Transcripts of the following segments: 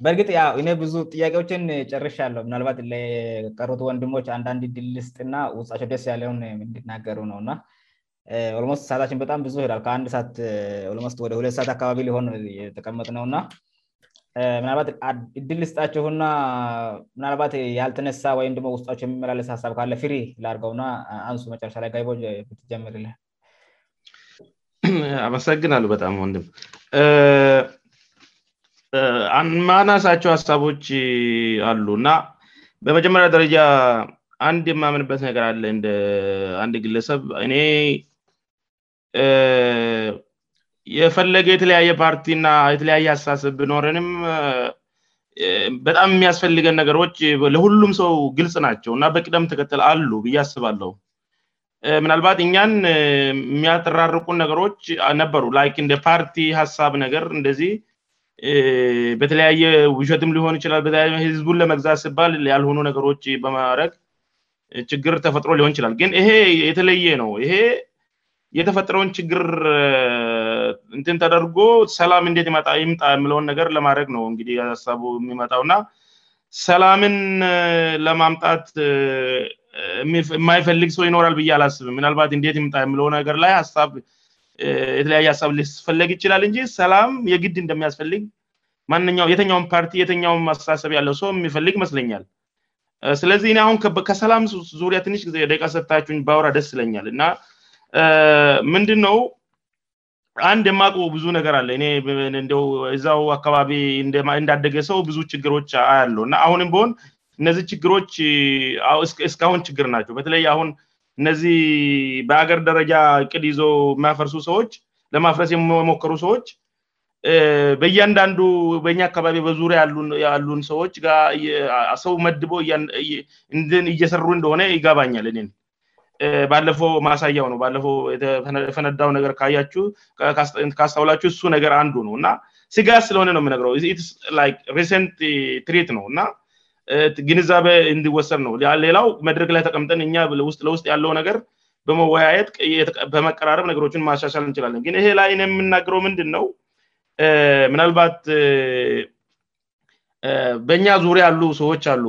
በእርግጥ እኔ ብዙ ጥያቄዎችን ጨርሻ ያለው ናባትቀሩ ወንድሞች አንዳንድ ድልልስጥና ውስጣቸ ደስ ያለን እንናገሩ ነውእና ስ ችንበጣምብዙ ይሄዳከንድወደ ሁት አካባቢ ሊሆን የተቀመጥ ነውናናባትድል ልስጣቸሁና ናልባት የልተነሳ ወምውስጣቸ የሚመላለ ሳብካፍ ርገውእናንመረሻላይቦትጀመርን አመሰግናሉ በጣም ወንድም ማናሳቸው ሀሳቦች አሉ እና በመጀመሪያ ደረጃ አንድ የማመንበት ነገር አለ እንደ አንድ ግለሰብ እኔ የፈለገ የተለያየ ፓርቲና የተለያየ ሀሳስብ ብኖረንም በጣም የሚያስፈልገን ነገሮች ለሁሉም ሰው ግልጽ ናቸው እና በቅደም ተከተል አሉ ብያአስባለው ምናልባት እኛን የሚያራርቁን ነገሮች ነበሩ ላይ እንደ ፓርቲ ሀሳብ ነገር እንደዚህ በተለያየ ውሸትም ሊሆን ይችላል በተለ ህዝቡን ለመግዛ ስባል ያልሆኑ ነገሮች በማድረግ ችግር ተፈጥሮ ሊሆን ይችላል ግን ይሄ የተለየ ነው ይሄ የተፈጥረውን ችግር እንትን ተደርጎ ሰላም ን ጣይምጣ የምለውን ነገር ለማድረግ ነው እንግዲ ሳቡ የሚመጣው እና ሰላምን ለማምጣት የማይፈልግ ሰው ይኖራል ብዬ አላስብም ምናልባት እንት ይምጣ የምለው ነገር ላይ ሳብ የተለያየ ሀሳብ ሊስፈለግ ይችላል እንጂ ሰላም የግድ እንደሚያስፈልግ ማኛው የተኛውን ፓርቲ የተኛውን መሳሳሰብ ያለው ሰው የሚፈልግ ይመስለኛል ስለዚህ አሁን ከሰላም ዙሪያ ትንሽ ጊዜ ደቀሰታች ባውራ ደስ ስለኛል እና ምንድነው አንድ የማግቦ ብዙ ነገር አለ እዛው አካባቢ እንዳደገ ሰው ብዙ ችግሮች ያለው እና አሁንም በሆን እነዚህ ችግሮች እስካአሁን ችግር ናቸው በተለይ አሁን እነዚህ በሀገር ደረጃ እቅድ ይዞ የሚያፈርሱ ሰዎች ለማፍረስ የሚሞከሩ ሰዎች በእያንዳንዱ በኛ አካባቢ በዙሪያ ያሉን ሰዎች ጋርሰው መድቦ እየሰሩ እንደሆነ ይገባኛል ን ባለፎው ማሳያው ነው ለው የፈነዳው ነገር ካ ካስታውላችሁ እሱ ነገር አንዱ ነው እና ስጋ ስለሆነ ነው የሚነግረው ስ ንት ትሪት ነውእና ግንዛቤ እንዲወሰን ነው ሌላው መድረግ ላይ ተቀምጠን እ ለውስጥ ያለው ነገር በመወያየት በመቀራረብ ነገሮችን ማሻሻል እንችላለን ግን ይሄ ላይ የምናገረው ምንድንነው ምናልባት በእኛ ዙሪ አሉ ሰዎች አሉ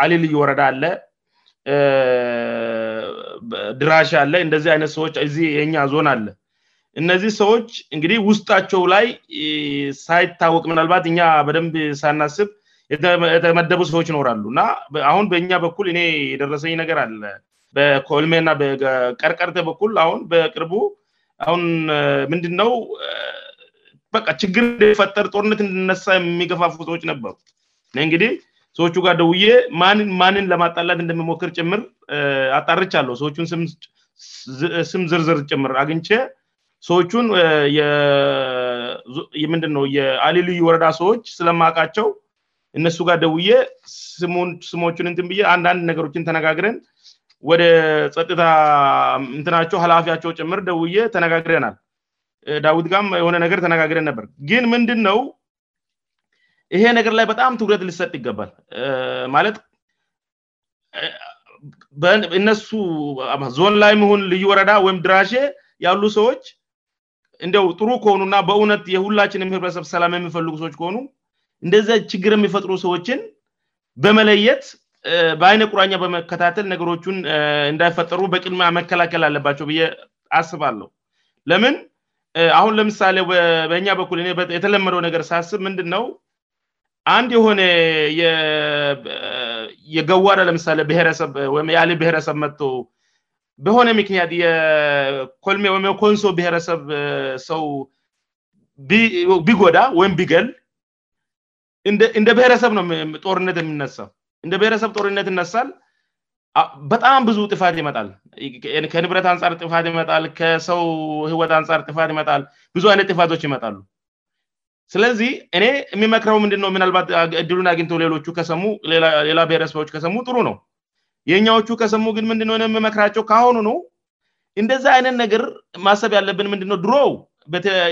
አሊ ልዩወረዳ አለ ድራሽ አለ እንደዚህ አይነት ሰዎች እዚ የእኛ ዞን አለ እነዚህ ሰዎች እንግዲህ ውስጣቸው ላይ ሳይታወቅ ምናልባት እኛ በደንብ ሳናስብ የተመደቡ ሰዎች ይኖራሉ እና አሁን በእኛ በኩል እኔ የደረሰኝ ነገር አለ በኮልሜ ና በቀርቀርተ በኩል አሁን በቅርቡ አሁን ምንድ ነው በቃ ችግር እንደፈጠር ጦርነት እንድነሳ የሚገፋፉ ሰዎች ነበሩ እንግዲህ ሰዎቹ ጋር ደውዬ ማንን ለማጣላት እንደሚሞክር ጭምር አጣርቻ አለው ሰዎቹን ስም ዝርዝር ጭምር አግኝቼ ሰዎቹን ምንድነው የአልልዩ ወረዳ ሰዎች ስለማቃቸው እነሱ ጋር ደውዬ ስሞችን ንትንብዬ አንዳንድ ነገሮችን ተነጋግረን ወደ ጸጥታ ምትናቸው ሀላፊያቸው ጭምር ደውዬ ተነጋግረናል ዳዊት ጋም የሆነ ነገር ተነጋግረን ነበር ግን ምንድን ነው ይሄ ነገር ላይ በጣም ትኩረት ልሰጥ ይገባል ማለት እነሱ ዞን ላይም ሆን ልዩ ወረዳ ወይም ድራሼ ያሉ ሰዎች እንዲው ጥሩ ከሆኑ እና በእውነት የሁላችን የምህብረተሰብ ሰላም የሚፈልጉ ሰዎች ከሆኑ እንደዚህ ችግር የሚፈጥሩ ሰዎችን በመለየት በአይነ ቁራኛ በመከታተል ነገሮቹን እንዳይፈጠሩ በቅድሚ መከላከል አለባቸው ብ አስባለው ለምን አሁን ለምሳሌ በእኛ በኩል የተለመደው ነገር ሳስብ ምንድ ነው አንድ የሆነ የገዋዳ ለምሳሌ ብሰብወይ የአሊ ብሔረሰብ መጥቶ በሆነ ምክንያት የኮልወይ ኮንሶ ብሔረሰብ ሰው ቢጎዳ ወይም ቢገል እንደ ብሄረሰብ ነውጦርነት የምነሳ እንደ ብሄረሰብ ጦርነት እነሳል በጣም ብዙ ጥፋት ይመጣል ከንብረት አንጻር ጥፋት ይመጣል ከሰው ህወት አንፃር ጥፋት ይመጣል ብዙ አይነት ጥፋቶች ይመጣሉ ስለዚህ እኔ የሚመክረው ምንድነው ምናልባት እድሉን አግኝቶ ሌሎቹ ከሰሙ ሌላ ብሄረሰቦች ከሰሙ ጥሩ ነው የእኛዎቹ ከሰሙ ግን ምንድው የሚመክራቸው ከአሁኑ ነው እንደዚ አይነት ነገር ማሰብ ያለብን ምንድነው ድሮው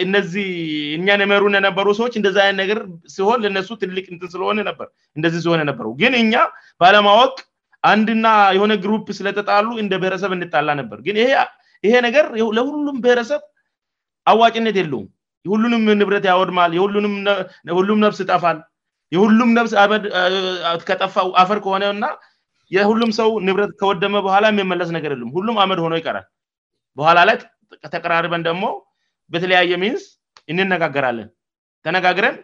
እነዚህ እኛ ነመሩን የነበሩ ሰዎች እንደዚአይን ነገር ሲሆን ለነሱ ትልቅ ስለሆን ነበርእንደዚህ ሲሆን ነበረ ግን እኛ ባለማወቅ አንድና የሆነ ግሩፕ ስለተጣሉ እንደ ብሔረሰብ እንጣላ ነበር ግንይሄ ነገር ለሁሉም ብሔረሰብ አዋጭነት የለውም የሁሉንም ንብረት ያወድማል የሁሉም ነብስ እጠፋል የሁሉም ነብስ መድ ከጠፋው አፈር ከሆነ እና የሁሉም ሰው ንብረት ከወደመ በኋላ የሚመለስ ነገር የሉ ሁሉም አመድ ሆኖው ይቀራል በኋላ ላይ ተቀራርበን ደግሞ በተለያየ ሚንስ እንነጋገራለን ተነጋግረን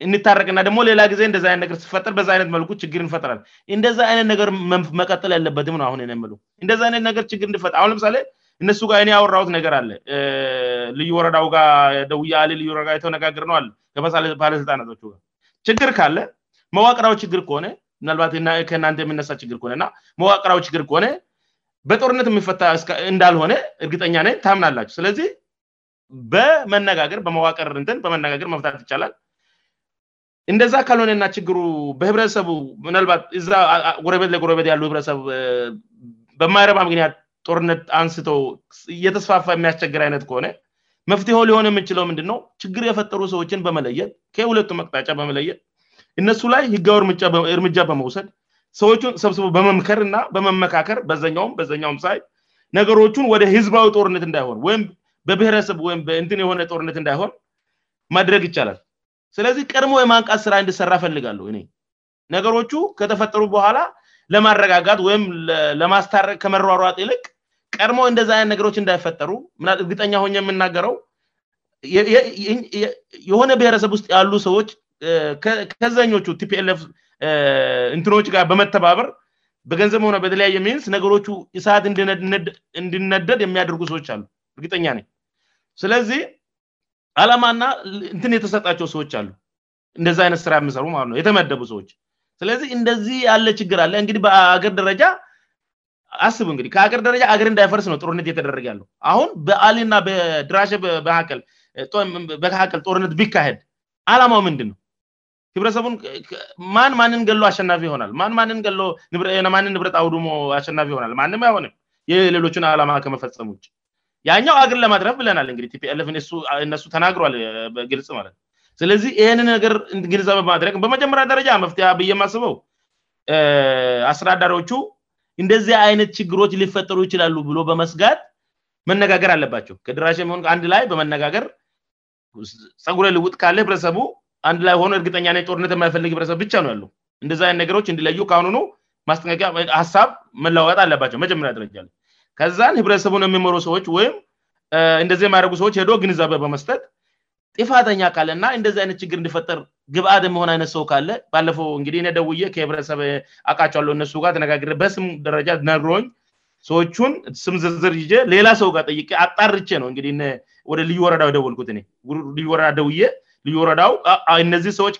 እንታረቅና ደግሞ ሌላ ጊዜ እደ ይነት ር ስፈጠር በይነት መልኩ ችግር እንፈጥራል እንደዛ ይነት ነገ መቀጠያለበትምይለምሳሌ እነሱ ኔ ያወራት ነገር አለ ልዩ ወረዳው ጋ ዩየተነጋግርነባለልጣ ችግር ካለ መዋቅራዊ ችግ ሆ ዋቅራዊ ችግ ከሆነ በጦርነት የሚፈታ እንዳልሆነ እርግጠኛ ነን ታምናላቸው ስለዚህ በመነጋገር በመዋቀር እትን በመነጋገር መፍታት ይቻላል እንደዛ ካልሆነና ችግሩ በህብረተሰቡ ምናልባት ጎረቤት ለጎረቤት ያሉ ህብረተሰብ በማይረባ ምክንያት ጦርነት አንስተ የተስፋፋ የሚያስቸግር አይነት ከሆነ መፍት ሊሆን የምንችለው ምንድነው ችግር የፈጠሩ ሰዎችን በመለየጥ ከሁለቱ መቅጣጫ በመለየጥ እነሱ ላይ ህጋዊ እርምጃ በመውሰድ ሰዎቹን ሰብስቦ በመምከርእና በመመካከር በዘኛውም በዘኛውም ሳይት ነገሮቹን ወደ ህዝባዊ ጦርነት እንዳይሆንወይም በብሔረሰብ ወይም በእንትን የሆነ ጦርነት እንዳይሆን ማድረግ ይቻላል ስለዚህ ቀድሞ የማንቃት ስራ እንድሰራ ፈልጋሉ ይኔ ነገሮቹ ከተፈጠሩ በኋላ ለማረጋጋት ወይም ለማስታ ከመሯሯጥ ይልቅ ቀድሞ እንደዚ አነን ነገሮች እንዳይፈጠሩ እርግጠኛ ሁ የምናገረው የሆነ ብሔረሰብ ውስጥ ያሉ ሰዎች ከዘኞቹ ቲፒፍ እንትኖች ጋር በመተባበር በገንዘብ ሆነ በተለያየ ሚንስ ነገሮቹ ሳዓት እንድነደድ የሚያደርጉ ሰዎች አሉ እርግጠ ነ ስለዚህ አላማእና እንትን የተሰጣቸው ሰዎች አሉ እንደዚ አይነት ስራ የሚሰሩ ነው የተመደቡ ሰዎች ስለዚህ እንደዚህ ያለ ችግር አለ እንግዲህ በአገር ደረጃ አስቡ እንግዲህ ከአገር ደረጃ አገር እንዳይፈርስ ነው ጦርነት እየተደረገ ያለ አሁን በአሊና በድራ በቀል ጦርነት ቢካሄድ አላማው ምንድን ነው ህብረተሰቡን ማን ማንን ገሎ አሸናፊ ሆናልንንን ንብረት አውድሞ አሸናፊ ሆናል ማንም ይሆንም የሌሎችን አላማ ከመፈፀሙች ያኛው አግር ለማድረፍ ብለናል እንግዲህ ፒፍእነሱ ተናግሯል በግልጽ ማት ስለዚህ ይህን ነገር ግዘ በማድረግ በመጀመሪያ ደረጃ መፍት ብይማስበው አስተዳዳሪዎቹ እንደዚህ አይነት ችግሮች ሊፈጠሩ ይችላሉ ብሎ በመስጋት መነጋገር አለባቸው ከድራ ሆን አንድ ላይ በመነጋገር ጸጉረ ልውጥ ካለ ብረተሰቡ አንድ ላይ ሆኑ እርግጠኛ ጦርነት የማይፈልግ ብረተሰብ ብቻ ው ያሉ እንደዚይነት ነገሮች እንድለዩ አኑ ማስጠንቀቂያ ሀሳብ መለዋቀጥ አለባቸውመጀመሪያ ደረጃ ከዛን ህብረተሰቡን የሚመሩ ሰዎች ወይም እንደዚ የሚያደርጉ ሰዎች ሄዶ ግንዛበ በመስጠት ጢፋተኛ ካለ እና እንደዚህ አይነት ችግር እንድፈጠር ግብአት የመሆን አይነት ሰው ካለ ደ ህብረተሰብ አቃለነሱ ተጋበስም ደረጃ ነረኝ ሰዎቹን ስም ዝርዝር ሌላ ሰው ጋር ይቄ አጣርቼ ነውህልዩወረየደወዩወዳውእነዚህ ሰዎች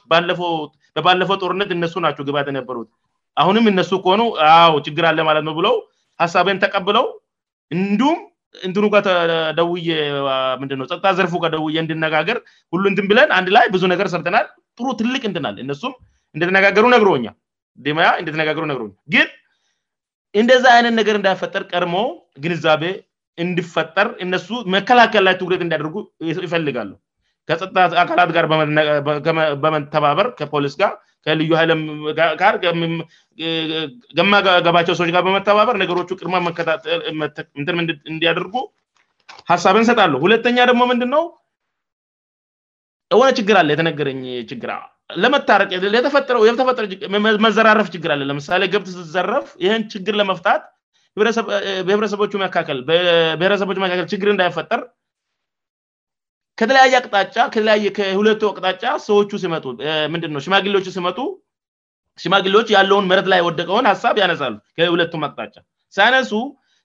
በባለፈው ጦርነት እነሱ ናቸውግ በሩትአሁንም እነሱ ከሆኑ ችግር አለማለትነውብለው ሀሳብን ተቀብለው እንዲሁም እንትኑ ከደውዬ ምንድ ፀጥታ ዘርፉ ከደውዬ እንድነጋገር ሁሉንትን ብለን አንድ ላይ ብዙ ነገር ሰርተናል ጥሩ ትልቅ እንትናል እነሱም እንደተነጋገሩ ነግሮኛ ማያ እንደተነጋገሩ ነግሮ ግን እንደዛ አይነት ነገር እንዳይፈጠር ቀድሞ ግንዛቤ እንድፈጠር እነሱ መከላከል ላይ ትኩረት እንዲያደርጉ ይፈልጋሉ ከ አካላት ጋር በመተባበር ከፖሊስ ጋር ከልዩ ኃይለምገማገባቸው ሰዎች ጋር በመተባበር ነገሮቹ ቅድማ እንዲያደርጉ ሀሳብን ሰጣሉ ሁለተኛ ደግሞ ምንድነው የሆነ ችግር አለ የተነገረኝ ችግር ለመታረቅ መዘራረፍ ችግር አለን ለምሳሌ ግብት ስዘረፍ ይህን ችግር ለመፍታት ብረተሰቦ ብሔረሰቦ መካከል ችግር እንዳይፈጠር ከተለያየ አቅጣጫተለከሁለቱ አቅጣጫ ሰዎቹ ሲመጡምንድነው ማግሌዎ ሲመጡ ማግሌዎች ያለውን መረት ላይ ወደቀውን ሀሳብ ያነሳሉ ከሁለቱም አቅጣጫ ሲአነሱ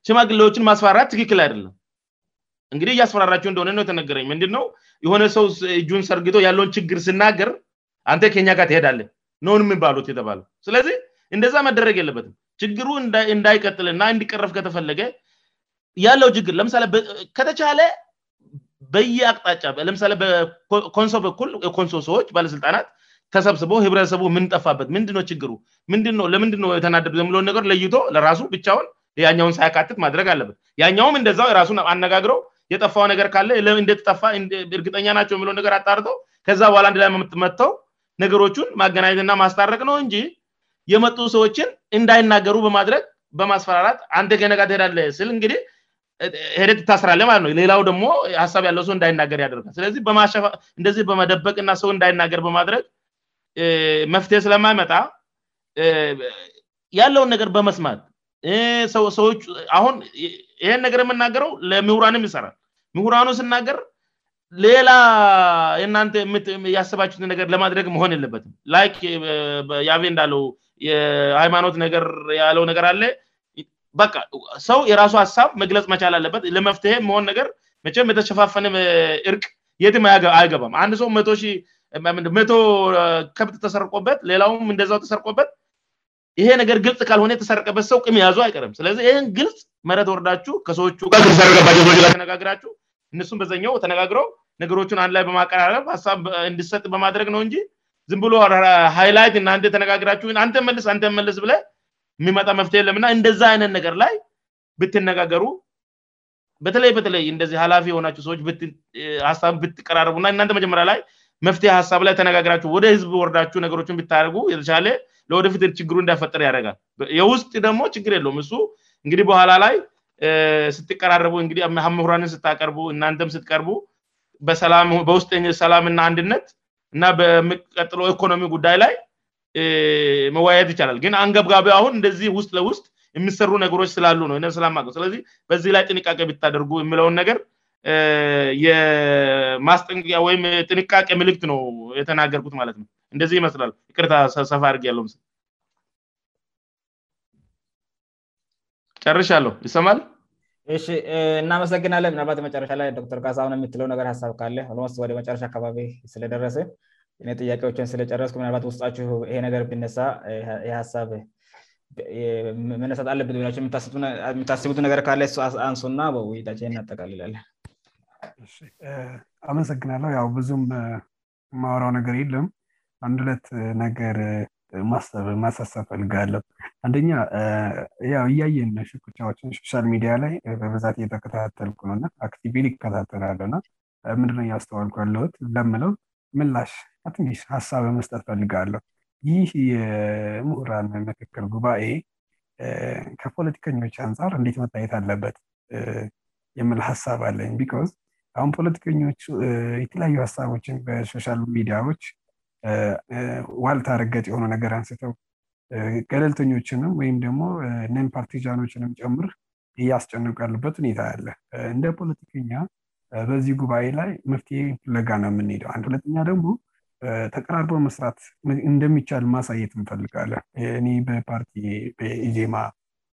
ሽማግሌዎችን ማስፈራራት ትክክል አይደለም እንግዲህ እያስፈራራቸው እንደሆነ ነው ተነገረኝ ምንድነው የሆነ ሰው እጁን ሰርግቶ ያለውን ችግር ስናገር አንተ ኬኛጋ ሄዳለን ነሆን ባሉት ተባስለዚህ እንደዛ መደረግ የለበትም ችግሩ እንዳይቀጥል እና እንዲቀረፍ ከተፈለገ ያለው ችግር ለምሳሌከተቻለ በየአቅጣጫ ለምሳሌ በኮንሶ በኩል የኮንሶ ሰዎች ባለስልጣናት ተሰብስቦ ህብረተሰቡ ምንጠፋበት ምንድነ ችግሩ ን ለምንድ የተናደዱ የለ ነገር ለይቶ ለራሱ ብቻውን ያኛውን ሳይካትት ማድረግ አለበት ያኛውም እንደዛው የራሱን አነጋግረው የጠፋው ነገር ካለ እንደተጠፋ እርግጠኛ ናቸው የለ ነገር አጣርቶ ከዛ በኋላ አንድ ላይ ምመጥተው ነገሮቹን ማገናኘትእና ማስታረቅ ነው እንጂ የመጡ ሰዎችን እንዳይናገሩ በማድረግ በማስፈራራጥ አንዴነጋ ትሄዳለ ስል እንግዲህ ሄደት ይታስራለ ማለት ነው ሌላው ደግሞ ሀሳብ ያለው ሰው እንዳይናገር ያደርጋል ስለዚህ ፋ እንደዚህ በመደበቅና ሰው እንዳይናገር በማድረግ መፍትሄ ስለማይመጣ ያለውን ነገር በመስማትሰዎ አሁን ይህን ነገር የምናገረው ለምሁራንም ይሰራል ምሁራኑ ስናገር ሌላ እናን ያስባቸትን ነገር ለማድረግ መሆን የለበትም ላይየአ እንዳለው የሃይማኖት ነገር ያለው ነገር አለ በቃ ሰው የራሱ ሀሳብ መግለጽ መቻል አለበት ለመፍትሄ መሆን ነገር መም የተሸፋፈን እርቅ የትም አይገባም አንድ ሰው መቶ መቶ ከብት ተሰርቆበት ሌላውም እንደዛው ተሰርቆበት ይሄ ነገር ግልጽ ካልሆነ የተሰረቀበት ሰው ቅም ያዙ አይቀርም ስለዚህ ይህን ግልጽ መረት ወርዳችሁ ከሰዎ ጋረቀባቸ ላተጋግራችሁ እነሱም በዘኛው ተነጋግረው ነገሮችን አንድ ላይ በማቀራረብ ሀሳብ እንድሰጥ በማድረግ ነው እንጂ ዝን ብሎ ሃይላይት እናን ተነጋግራች አንተመስአንተመልስብ የሚመጣ መፍትሄ የለምና እንደዛ አይነት ነገር ላይ ብትነጋገሩ በተለይ በተለይ እንደዚህ ሃላፊ የሆናቸው ሰዎች ሳብ ብትቀራረቡእናእናንተ መጀመሪያ ላይ መፍትሄ ሀሳብ ላይ ተነጋገራቸው ወደ ህዝብ ወረዳች ነገሮችን ብታደረጉ የተቻሌ ለወደፊት ችግሩ እንዳፈጠር ያደረጋል የውስጥ ደግሞ ችግር የለውም እሱ እንግዲህ በኋላ ላይ ስትቀራረቡምሁራን ስታቀርቡ እናንተም ስትቀርቡ በውስሰላምና አንድነት እና በሚቀጥሎ ኢኮኖሚ ጉዳይ ላይ መዋየት ይቻላል ግን አንገብጋቢ አሁን እንደዚህ ውስጥ ለውስጥ የሚሰሩ ነገሮች ስላሉ ነው ስላማ ስለዚህ በዚህ ላይ ጥንቃቄ ብታደርጉ የሚለውን ነገር የማስጠቂያ ወይም ጥንቃቄ ምልክት ነው የተናገርኩት ማለት ነው እንደዚህ ይመስላል ቅር ሰፋ እድር ያለውም ጨርሻ አለው ይሰማል እናመሰግናለን ምናባት መጨረሻ ላይ ዶክተር ቃ ሁ የሚትለው ነገር ሀሳብ ካለ ወደ መጨረሻ አካባቢ ስለደረሰ እ ጥያቄዎችን ስለጨረስኩ ምናልባት ውስጣችሁ ይሄ ነገር ነሳ ሀሳብመነሳት አለበት የሚታስቡት ነገር ካለአንሱእና ውይታችን እናጠቃልላለን አመሰግናለው ያ ብዙም ማወራው ነገር የለም አንድ ሁለት ነገር ማሳሳብ ፈልግለው አንደኛ እያየን ሽቻዎችን ሶሻል ሚዲያ ላይ በብዛት እየተከታተል ነውና አቲቪ ይከታተላለእና ምንድነው እያስተዋልኩለት ለምለው ምላሽ አትስ ሀሳብ መስጠት ፈልጋለሁ ይህ የምሁራን ምክክል ጉባኤ ከፖለቲከኞች አንጻር እንዴት መታየት አለበት የምል ሀሳብ አለኝ ቢካ አሁን ፖለቲከኞች የተለያዩ ሀሳቦችን በሶሻል ሚዲያዎች ዋልታ ረገጥ የሆኑ ነገር አንስተው ገለልተኞችንም ወይም ደግሞ ነን ፓርቲዛኖችን ጨምር እያስጨነቃሉበት ሁኔታ አለ እንደ ፖለቲከኛ በዚህ ጉባኤ ላይ መፍትሄ ለጋ ነው የምንሄደው አንድ ሁለተኛ ደግሞ ተቀራርበ መስራት እንደሚቻል ማሳየት እንፈልጋለን እኔ በፓርቲ ዜማ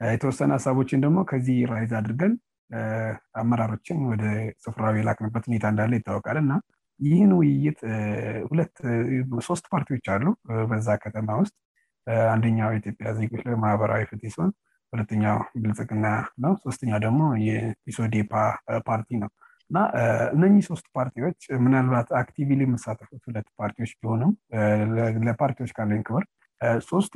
የተወሰነ ሀሳቦችን ደግሞ ከዚህ ራይዝ አድርገን አመራሮችን ወደ ስፍራዊ የላክንበት ሁኔታ እንዳለ ይታወቃል እና ይህን ውይይት ሶስት ፓርቲዎች አሉ በዛ ከተማ ውስጥ አንደኛው ኢትዮጵያ ዜች ለማህበራዊ ፍት ሲሆን ሁለተኛው ብልቅና ነው ስተኛው ደግሞ የኢሶዴፓ ፓርቲ ነው እና እነህ ሶስቱ ፓርቲዎች ምናልባት አቲቪ የመሳተፉት ሁለ ፓርቲዎች ቢሆም ለፓርቲዎች ካ ክብር ሶስቱ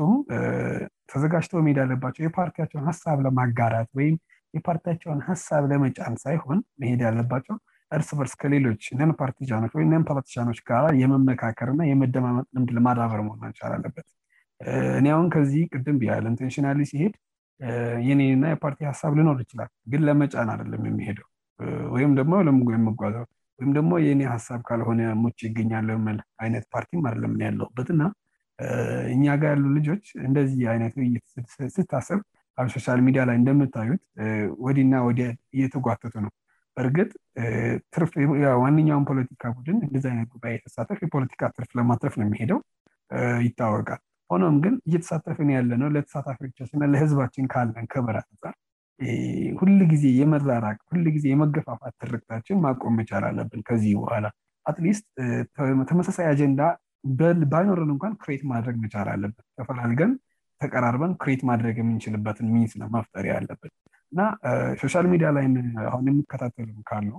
ተዘጋጅተው ሜድ ያለባቸው የፓርቲያቸውን ሀሳብ ለማጋራትወ የፓርቲያቸውን ሀሳብ ለመጫን ሳይሆን መሄድ ያለባቸው እርስ በርስ ከሌሎች ነን ፓርቲኖችወይምን ፓርቲኖች ጋ የመመካከርእና የመደማመ ድ ለማዳበር መሆ ላለበት እኔያውን ከዚህ ቅድም ቢያል ንሽና ሲሄድ የኔና የፓርቲ ሀሳብ ልኖር ይችላል ግን ለመጫን አለም የሚሄውወይምጓወይምደግሞ የ ሳብሆነ ገነ ርቲ ያለበትና እኛ ጋር ያሉ ልጆች እንደዚ አይነት ውይይ ስታስብ ሶሻል ሚዲያ ላይ እንደምታዩት ወዲና ወ እየተጓተቱ ነው እርግጥ ዋነኛውን ፖለቲካ ቡድን እንደዚይነት ጉባ የተሳፍ የፖለቲካ ትርፍ ለማረፍ ው የሚሄደው ይታወቃል ሆኖም ግን እየተሳተፍን ያለነው ለተሳታፊዎቻችንና ለህዝባችን ካለን በር ር ሁጊዜ የመራራቅ ሁጊ የመገፋፋ ትርክታችን ማቆም መቻል አለብን ከዚህ በኋላ ስ ተመሳሳይ አጀንዳ ባኖረን እንኳን ሬት ማድረግ መቻል አለብን ፈላልገን ተቀራርበን ት ማድረ የምንችልበት ሚስነፍ አለበትእና ሶሻል ሚዲ ላይ የሚከተል ካለው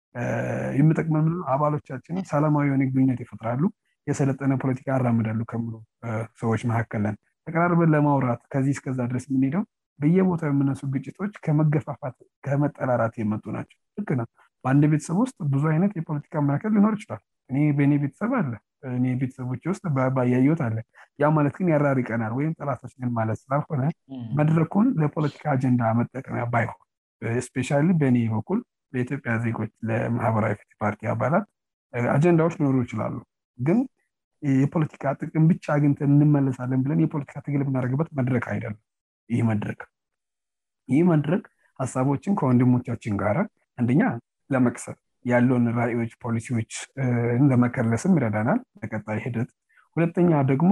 የምጠቅመ የምንው አባሎቻችንም ሰላማዊ የሆኔ ብኝነት ይፍጥራሉ የሰለጠነ ፖለቲካ አራምዳሉ ከምሉ ሰዎች መካከል ን ተቀራርበን ለማውራት ከዚህ እስከዛ ድረስ የምንሄደው በየቦታው የምነሱ ግጭቶች ከመገፋፋት ከመጠላራት የመጡ ናቸው ህክነው በአንድ ቤተሰብ ውስጥ ብዙ አይነት የፖለቲካ መካከል ሊኖር ይችላል እ በኔ ቤተሰብ አለ እኔ ቤተሰቦች ውስጥ ባያየት አለን ያ ማለት ግን ያራርቀናል ወይም ጠላቶችን ማለት ስላልሆነ መድረኩን ለፖለቲካ አጀንዳ መጠቀሚ ባይሆን ስፔሻ በእኔ በኩል በኢትዮጵያ ዜች ለማህበራዊ ፍት ፓርቲ አባላት አጀንዳዎች ሊኖሩ ይችላሉ ግን የፖለቲካ ጥቅም ብጫ ግንተን እንመለሳለን ብለን የፖለቲካ ትግል ምናረግበት መድረክ አይደለ ይህ መድረክ ይህ መድረክ ሀሳቦችን ከወንድሞቻችን ጋር አንደኛ ለመቅሰል ያለውን ራይዎች ፖሊሲዎች እንደመከለስም ይረዳናል ተቀጣይ ሂደት ሁለተኛ ደግሞ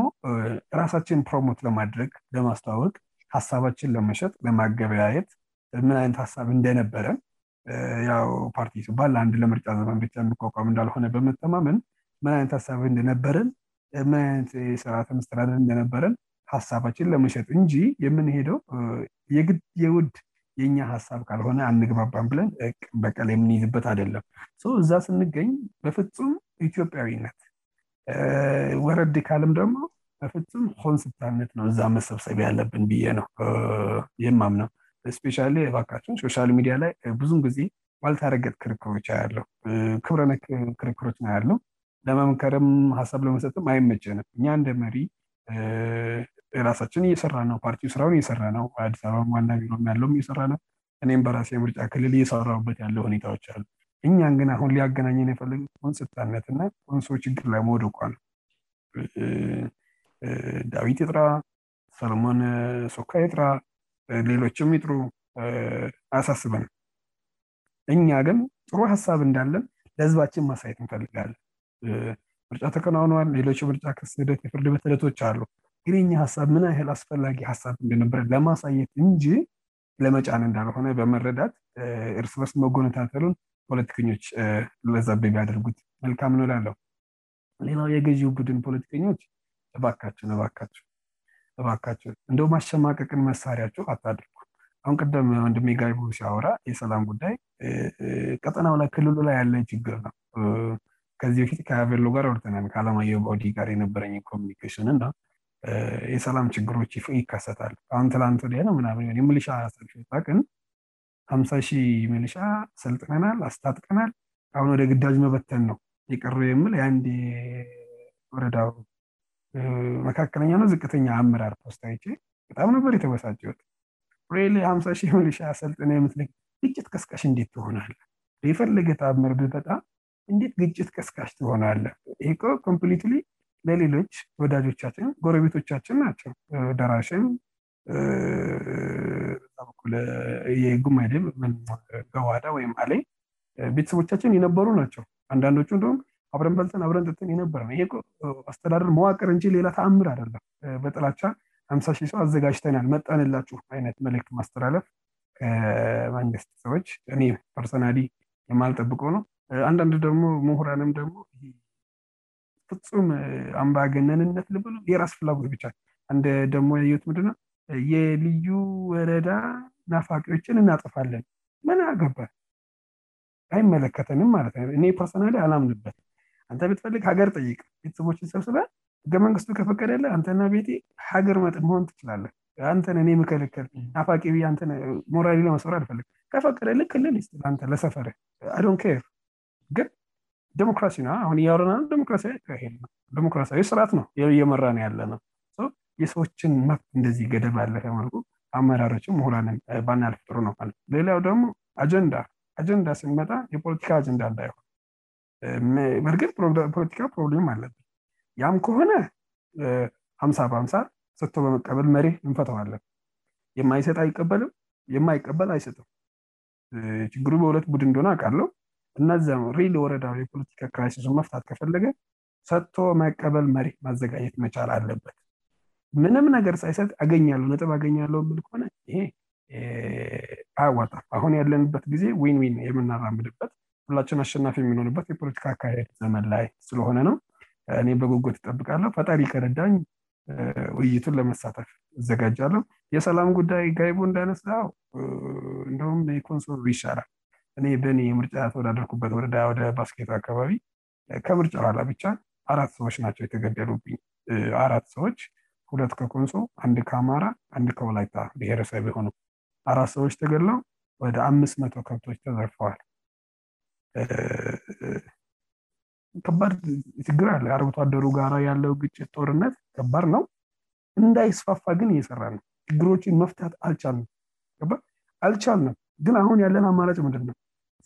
ራሳችን ፕሮሞት ለማድረግ ለማስተዋወቅ ሀሳባችን ለመሸጥ ለማገበያየት ምን አይነት ሀሳብ እንደነበረን ያው ፓርቲ ሱባል አንድ ለምርጫ ዘመን ብቻ እንቋቋም እንዳልሆነ በመጠማመን ምን አይነት ሀሳብ እንደነበረን ምን አይነት የስርዓተ መስተዳደር እንደነበረን ሀሳባችን ለመሸጥ እንጂ የምንሄደው የውድ የኛ ሀሳብ ካልሆነ አንግባባን ብለን በቀላ የምንይዝበት አደለም እዛ ስንገኝ በፍፁም ኢትዮጵያዊነት ወረድካልም ደግሞ በፍም ሆንስታነት ነው እዛ መሰብሰብ ያለብን ብዬ ነው ይማም ነው ስፔሻ ካችን ሶሻል ሚዲያ ላይ ብዙ ጊዜ ዋልታረገጥ ክርክሮች ያለው ክብረነ ክርክሮች ና ያለው ለመምከርም ሳብ ለመሰጥም አይመጀንም እኛ ንደ መሪ የራሳችን እየሰራ ነው ፓርቲ ስራውን እየሰራ ነው አዲስ አበዋናሚ ያለው እሰራ ነው እኔም በራሴ ምርጫ ክልል እየሰራበት ያለ ሁኔታች አሉ እኛን ግን አሁን ሊያገናኝን የፈልን ስነትና ንሶ ችግር ላይ መደእኳ ነው ዳዊት እጥራ ሰለሞን ሶካ ጥራ ሌሎችም ጥሩ አያሳስብን እኛ ግን ጥሩ ሀሳብ እንዳለን ለህዝባችን ማሳየት እንፈልጋለን ምርጫ ተከናውኗዋል ሌሎች ምርጫ ክስ ደት የፍርድ በተለቶች አሉ ግኛ ሀሳብ ምን ይህል አስፈላጊ ሀሳብ እንደነበረ ለማሳየት እንጂ ለመጫነ እንዳለሆነ በመረዳት እርስበርስ መጎነታተሉን ፖለቲከኞች ዛብብ ያደርጉት መልካምንላለው ሌላው የገዢው ቡድን ፖለቲከኞች እካቸንእእባካቸን እንደ ማሸማቀቅን መሳሪያችው አታደርጉ አሁን ቅም ወንድጋይ ሲያወራ የሰላም ጉዳይ ቀጠናው ላ ክልሉ ላይ ያለ ችግር ነው ከዚህ በፊት ከሎ ጋር ርተናከአለማየው ዲ ጋር የነበረ ኮሚኒኬሽንን ነው የሰላም ችግሮች ይካሰታል አሁን ትላንት ው ምናምን ሆየሚልሻ ሰልጣቅን 5ሳህ ሚልሻ ሰልጥነናል አስታጥቀናል አሁን ወደ ግዳጅ መበተን ነው ይቀሩ የምል የንድ ወረዳው መካከለኛ ነው ዝቅተኛ አመራር ፖስታቼ በጣም ነበር የተበሳጭት ሳ ሻ ሰልጥነ የም ግጭት ስሽ እንት ሆነለ ፈለገ መርብ በጣም እንት ግጭት ቀስቃሽ ትሆነ ለይፕ ለሌሎች ወዳጆቻችን ጎረቤቶቻችን ናቸው ደራሽም ጉን ገዋዳ ወይም አለኝ ቤተሰቦቻችን የነበሩ ናቸው አንዳንዶች ደሁም አብረንበልትን አብረን ጥጥን የነበረነ ይ አስተዳደር መዋቅር እን ሌላ ተአምር አደርጋል በጥላቻ 5ሳ ሰው አዘጋጅተናል መጠንላችሁይነት መልክት ማስተላለፍ ከማንገስ ሰዎች እኔ ፐርሰና የማልጠብቆ ነው አንዳንድ ደግሞ ሁራንም ደግሞ ፍም አንባገነንነት ልብሉ የራስ ፍላጎት ብቻ አንድ ደሞ የት ምድው የልዩ ወረዳ ናፋቂዎችን እናጠፋለን ምን ገባ አይመለከተንም ማለት ነው እኔ ፐርና አላምንበት አንተ ብትፈልግ ሀገር ጠይቀ ቤተሰቦች ሰብስበ ህገመንግስቱ ከፈቀደል አንተና ቤቴ ሀገር መጥ መሆን ትችላለን ንተእ ልራመፈደልልሰ ዴሞክራሲ ነአሁን ና ሞራሲልሞራሲዊ ስርዓት ነው የመራነው ያለው የሰዎችን መብት እንደዚህ ገደብ ያለመልኩ አመራች ሁራን ና ያልፍጥሩ ነው ሌላው ደግሞ አጀንአጀንዳ ሲመጣ የፖለቲካ አጀንዳ እንዳይሆን በልግ ፖለቲካ ፕሮብም አለብ ያም ከሆነ 5ምሳር በምሳ ስቶ በመቀበል መሬህ እንፈተዋለን የማይሰጥ አይቀበም የማይቀበል አይሰጥም ችግሩ በሁለት ቡድን እደሆና አቃለው እነዚያ ሪሊ ወረዳው የፖለቲካ ክራይሲሱን መፍታት ከፈለገ ሰጥቶ መቀበል መሬ ማዘጋኘት መቻል አለበት ምንም ነገር ሳይሰጥ አገኛለው ጥብ አገኛለው ምል ከሆነ ይሄ አያዋጣ አሁን ያለንበት ጊዜ ወን የምናራምድበት ሁላችን አሸናፊ የሚሆንበት የፖለቲካ አካሄድ ዘመን ላይ ስለሆነ ነው እኔ በጎጎት ይጠብቃለው ፈጠሪ ከረዳኝ ውይይቱን ለመሳተፍ ያዘጋጃለው የሰላም ጉዳይ ጋይቦ እንዳነሳው እንደም ኮንሰሩ ይሻላል እኔ በኔ ምርጫ ተወዳደርኩበት ወደ ባስኬቱ አካባቢ ከምርጫ ኋላ ብቻ አራት ሰዎች ናቸው የተገደሉብኝ አራት ሰዎች ሁለት ከኮንሶ አንድ ከአማራ አንድ ከወላይታ ብሔረሰብ የሆኑ አራት ሰዎች ተገለው ወደ አም00 ከብቶች ተዘርፈዋል ከባድ ችግር አለ አርብተአደሩ ጋራ ያለው ግጭት ጦርነት ከባድ ነው እንዳይስፋፋ ግን እየሰራ ነው ችግሮችን መፍታት አልአልቻልነው ግን አሁን ያለን አማራጭ ምድ ነው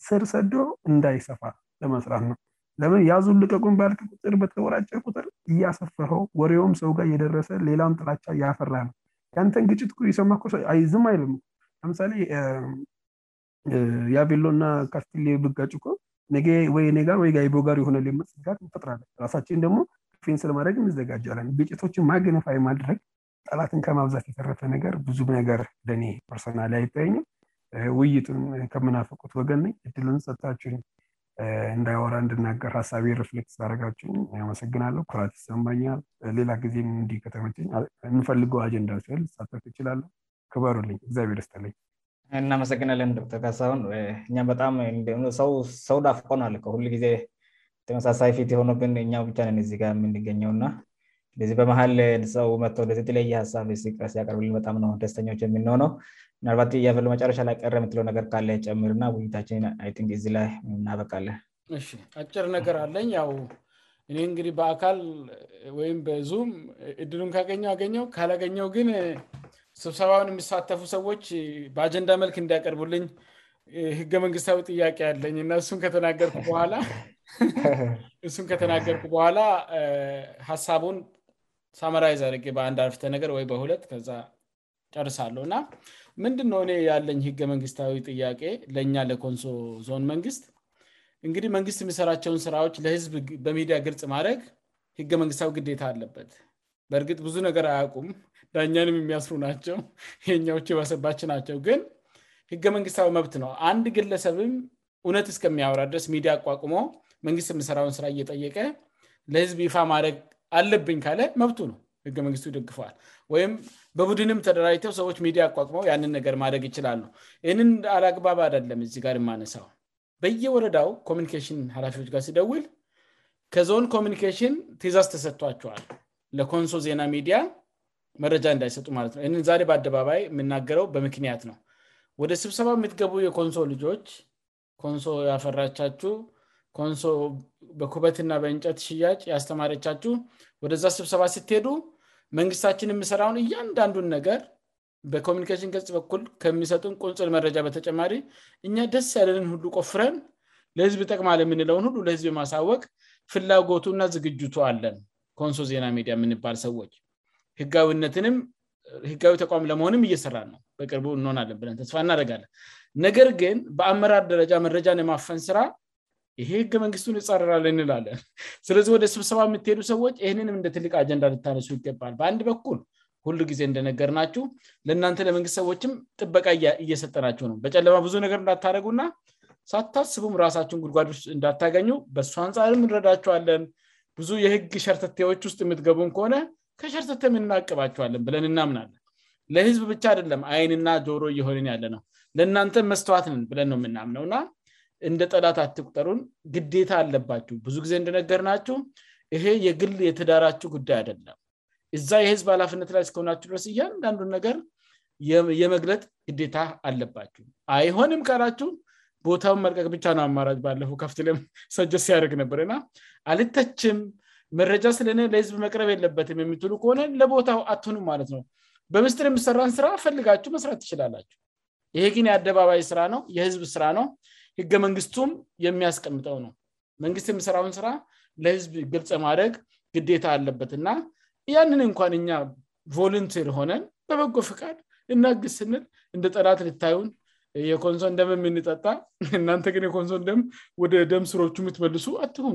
ስር ሰዶ እንዳይሰፋ ለመስራት ነው ለምን ያዙን ልቀቁን ባል ቁጥር በተወራጨ ቁጥር እያሰፈው ወሬውም ሰውጋር የደረሰ ሌላ ላቻ እያፈራነው ያንተን ግጭት ሰማይዝም አይለም ለምሳሌ የቬሎ እና ካፍቴ ብጋጭኮ ወይኔርወይጋይቦ ጋርሆነመጋ ፈጥለን ራሳችን ደግሞ ን ስለማድረግ ይዘጋጃለን ግጭቶችን ማገነፋማድረግ ጠላትን ከማብዛት የሰረነርብዙነገር ርናላ አይታኝ ውይይጡን ከምናፈቁት ወገን ነ እድልን ሰታችን እንዳይወራ እንድናገር ሀሳቢ ሪፍሌክስ ድረጋችን አመሰግናለሁ ኩራት ይሰማኛል ሌላ ጊዜ እንዲከተመችኝ የንፈልገው አጀንዳ ሲል ሳተፍ ይችላለ ክበሩ ልኝ እግዚአብሔር ስት ለኝእናመሰግናለን ዶክተር ካሳሆን እ በጣም ሰው ዳፍቆና አሁሉጊዜ ተመሳሳይ ፊት የሆነብን እኛው ብቻ ነን እዚጋር የምንገኘውእና በዚህ በመሀል ሰው መ የተለያየ ሀሳብ ያቀርቡልበጣም ነ ደስተኛች የምንሆነው ምናልባት የሎ መጫሮች ላቀ የምለውነገር ካለ ጨምርእና ውይታችን ላ እናበቃለን አጭር ነገር አለኝ ው እኔህ እንግዲህ በአካል ወይም በዙም እድሉን ካገኘው ያገኘው ካላገኘው ግን ስብሰባውን የሚሳተፉ ሰዎች በአጀንዳ መልክ እንዳያቀርቡልኝ ህገ መንግስታዊ ጥያቄ አለኝ እናእሱን ከተናገርኩ በኋላ ሀሳቡን ሳማራይዝ አረጌ በአንድ አርፍተ ነገር ወይ በሁለት ከዛ ጨርሳለሁ እና ምንድንሆነ ያለኝ ህገ መንግሥታዊ ጥያቄ ለእኛ ለኮንሶ ዞን መንግሥት እንግዲህ መንግሥት የሚሠራቸውን ሥራዎች ለህዝብ በሚዲያ ግርጽ ማድረግ ህገ መንግሥታዊ ግዴታ አለበት በእርግጥ ብዙ ነገር አያውቁም ዳኛንም የሚያስሩ ናቸው የእኛውች ይበሰባች ናቸው ግን ህገ መንግሥታዊ መብት ነው አንድ ግለሰብም እውነት እስከሚያወራ ድረስ ሚዲያ አቋቁሞ መንግሥት የሚሠራውን ሥራ እየጠየቀ ለህዝብ ይፋ ማረግ አለብኝ ካለ መብቱ ነው ህገ መንግስቱ ይደግፈዋል ወይም በቡድንም ተደራጅተው ሰዎች ሚዲያ ያቋቅመው ያንን ነገር ማድረግ ይችላሉ እህንን አላግባብ አዳለም እዚ ጋር የማነሳው በየወረዳው ኮሚኒኬሽን ኃላፊዎች ጋር ሲደውል ከዞን ኮሚኒኬሽን ቴዛዝ ተሰጥቷቸዋል ለኮንሶ ዜና ሚዲያ መረጃ እንዳይሰጡማለትነእ በአደባባይ የምናገረው በምክንያት ነው ወደ ስብሰባ የምትገቡ የኮንሶ ልጆች ኮንሶ ያፈራቻችው ኮንሶ በኩበትና በእንጨት ሽያጭ ያስተማረቻችው ወደዛ ስብሰባ ስትሄዱ መንግስታችን የምሰራውን እያንዳንዱን ነገር በኮሚኒኬሽን ገጽ በኩል ከሚሰጡን ቁንፅል መረጃ በተጨማሪ እኛ ደስ ያለንን ሁ ቆፍረን ለህዝብ ጠቅማ ልየምንለውን ሁ ለህዝብ ማሳወቅ ፍላጎቱእና ዝግጅቱ አለን ከንሶ ዜና ሚዲያ የምንባል ሰዎች ነትንም ህጋዊ ቋም ለመሆንም እየሰራነውናደጋለን ነገር ግን በአመራር ደረጃ መረጃን የማፈን ስራ ይሄ ህገ መንግስቱን ይጸረራልንላለን ስለዚህ ወደ ስብሰባ የምትሄዱ ሰዎች ይህንንም እንደ ትልቅ አጀንዳ ልታነሱ ይገባል በአንድ በኩል ሁሉ ጊዜ እንደነገር ናችሁ ለእናንተ ለመንግስት ሰዎችም ጥበቃ እየሰጠናቸው ነው በጨለማ ብዙ ነገር እንዳታደረጉና ሳታስቡም ራሳችውን ጉልጓዶ እንዳታገኙ በሱ አንጻርም እንረዳችዋለን ብዙ የህግ ሸርተቴዎች ውስጥ የምትገቡን ከሆነ ከሸርተቴ እናቅባችዋለን ብለን እናምናለን ለህዝብ ብቻ አደለም አይንና ጆሮ እየሆንን ያለነው ለእናንተ መስተዋትንን ብለን ነው የምናምነውና እንደ ጠላት አትቁጠሩን ግዴታ አለባችሁ ብዙ ጊዜ እንደነገር ናችሁ ይሄ የግል የተዳራችው ጉዳይ አደለም እዛ የህዝብ ሃላፍነት ላይ ስከሆናችሁ ድረስ እያንዳንዱን ነገር የመግለጥ ግዴታ አለባችሁ አይሆንም ካላችሁ ቦታውን መልቀቅ ብቻ ነው አማራጅ ባለፉው ከፍትም ሰጆ ሲያደርግ ነበርና አልተችም መረጃ ስለኔ ለህዝብ መቅረብ የለበትም የሚትሉ ከሆነ ለቦታው አትሆኑ ማለት ነው በምስጥር የምሰራን ስራ ፈልጋችሁ መስራት ትችላላችሁ ይሄግን የአደባባይ ስራ ነው የህዝብ ስራ ነው ህገ መንግስቱም የሚያስቀምጠው ነው መንግስት የሚሰራውን ስራ ለህዝብ ግልጽ ማድደግ ግዴታ አለበት እና እያንን እንኳን እኛ ቮለንቲር ሆነን በበጎ ፍቃድ እና ግስ ስንል እንደ ጠላት ልታዩን የኮንሶን ደም የምንጠጣ እናንተግን የኮንሶደም ወደ ደም ስሮ የምትመልሱ አትኑ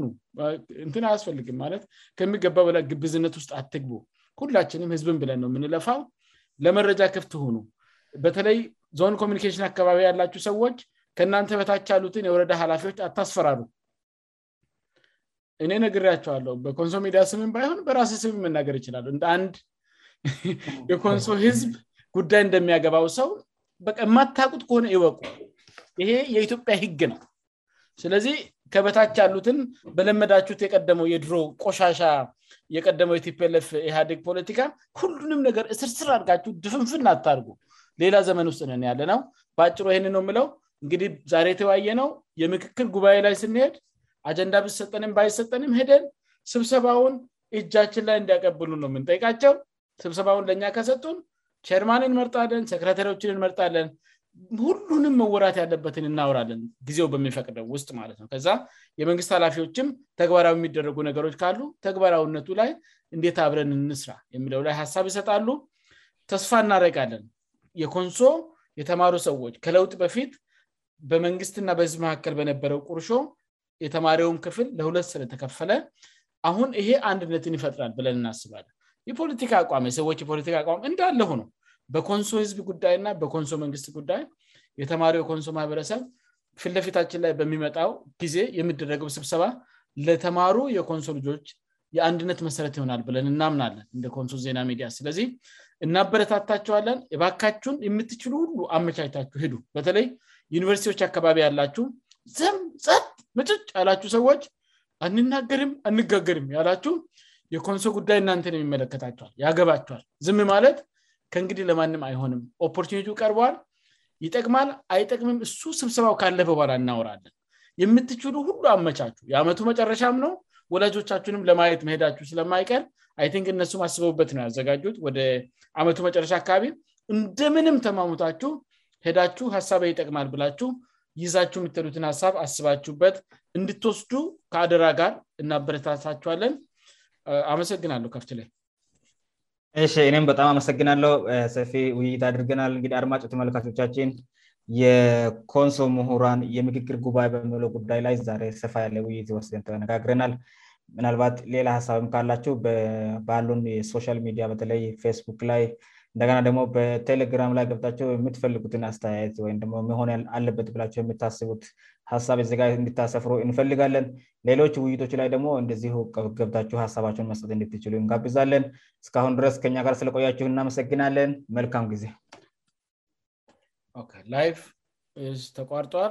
አያስፈልግም ማለ ከሚገባላግብዝነትውስጥ አትግቡ ሁላችንም ህዝብ ብለን ነው የምንለፋው ለመረጃ ክፍት ሁኑ በተለይ ዞን ኮሚኒኬሽን አካባቢ ያላችው ሰዎች ከእናንተ በታች ያሉትን የወረዳ ሀላፊዎች አታስፈራሩ እኔ ነገርያቸዋለው በኮንሶ ሚዲያ ስም ባይሆን በራሴ ስም መናገር ይችላሉ እንደ አንድ የኮንሶ ህዝብ ጉዳይ እንደሚያገባው ሰው የማታቁጥ ከሆነ ይወቁ ይሄ የኢትዮጵያ ህግ ነው ስለዚህ ከበታች ያሉትን በለመዳችሁት የቀደመው የድሮ ቆሻሻ የቀደመው የትለፍ ኢህግ ፖለቲካ ሁሉንም ነገር እስርስር አርጋችሁ ድፍንፍአታርጉ ሌላ ዘመን ውስጥ ያለ ነው በጭሮ ይን ነውለው እንግዲህ ዛሬ የተዋየ ነው የምክክል ጉባኤ ላይ ስንሄድ አጀንዳ ብሰጠንም ባይሰጠንም ሄደን ስብሰባውን እጃችን ላይ እንዲያቀብሉ ነው የምንጠይቃቸው ስብሰባውን ለእኛ ከሰጡን ቸርማን እንመርጣለን ሰክረታሪዎችን እንመርጣለን ሁሉንም መወራት ያለበትን እናውራለን ጊዜው በሚፈቅደው ውስጥ ማለት ነውከዛ የመንግስት ኃላፊዎችም ተግባራዊ የሚደረጉ ነገሮች ካሉ ተግባራዊነቱ ላይ እንደት አብረን እንስራ የሚለው ላይ ሀሳብ ይሰጣሉ ተስፋ እናደረጋለን የኮንሶ የተማሩ ሰዎች ከለውጥ በፊት በመንግስትና በህዝብ መካከል በነበረው ቁርሾ የተማሪውም ክፍል ለሁለት ስለተከፈለ አሁን ይሄ አንድነትን ይፈጥራል ብለን እናስባለን የፖለቲካ አቋም የሰዎች የፖለቲ አቋም እንዳለ ሆነው በኮንሶ ህዝብ ጉዳይና በኮንሶ መንግስት ጉዳይ የተማሩ የኮንሶ ማህበረሰብ ፍትለፊታችን ላይ በሚመጣው ጊዜ የሚደረገው ስብሰባ ለተማሩ የኮንሶ ልጆች የአንድነት መሰረት ይሆናል ብለን እናምናለን እንደ ኮንሶ ዜና ሚዲያ ስለዚህ እናበረታታቸዋለን እባካችሁን የምትችሉ ሁሉ አመቻታችው ሄዱ በተለይ ዩኒቨርስቲዎች አካባቢ ያላችሁ ዘም ፀብ ምጭጭ ያላችሁ ሰዎች አንናገርም አንጋገርም ያላችሁ የኮንሶ ጉዳይ እናንተነው የሚመለከታችል ያገባችኋል ዝም ማለት ከእንግዲህ ለማንም አይሆንም ኦፖርኒቲ ቀርበዋል ይጠቅማል አይጠቅምም እሱ ስብሰባው ካለ በበኋላ እናወራለን የምትችሉ ሁሉ አመቻችሁ የአመቱ መጨረሻም ነው ወላጆቻችንም ለማየት መሄዳችሁ ስለማይቀር አይንክ እነሱ አስበቡበት ነው ያዘጋጁት ወደ አመቱ መጨረሻ አካባቢ እንደምንም ተማሙታችሁ ሄዳችሁ ሀሳበ ይጠቅማል ብላችሁ ይዛችሁ የሚተዱትን ሀሳብ አስባችሁበት እንድትወስዱ ከአደራ ጋር እናበረታታችኋለን አመሰግናለሁ ከፍት ላይ ይ እኔም በጣም አመሰግናለው ሰፊ ውይይት አድርገናል እግ አድማጮች መለካቾቻችን የኮንሶ ምሁራን የምክክር ጉባኤ በሚለ ጉዳይ ላይ ስፋ ያለ ውይይት ወስደን ተነጋግረናል ምናልባት ሌላ ሀሳብም ካላችው ባሉን የሶሻል ሚዲያ በተለይ ፌስቡክ ላይ እንደገና ደግሞ በቴሌግራም ላይ ገብታቸው የምትፈልጉትን አስተያየት ወይም መሆን አለበት ብላቸው የምታስቡት ሀሳብ ዜጋ እንድታሰፍሮ እንፈልጋለን ሌሎች ውይይቶች ላይ ደግሞ እንደዚሁ ገብታችሁ ሀሳባቸሁን መስጠት ንደትችሉ እንጋብዛለን እስካሁን ድረስ ከኛ ጋር ስለቆያችሁ እናመሰግናለን መልካም ጊዜላ ተቋርጧል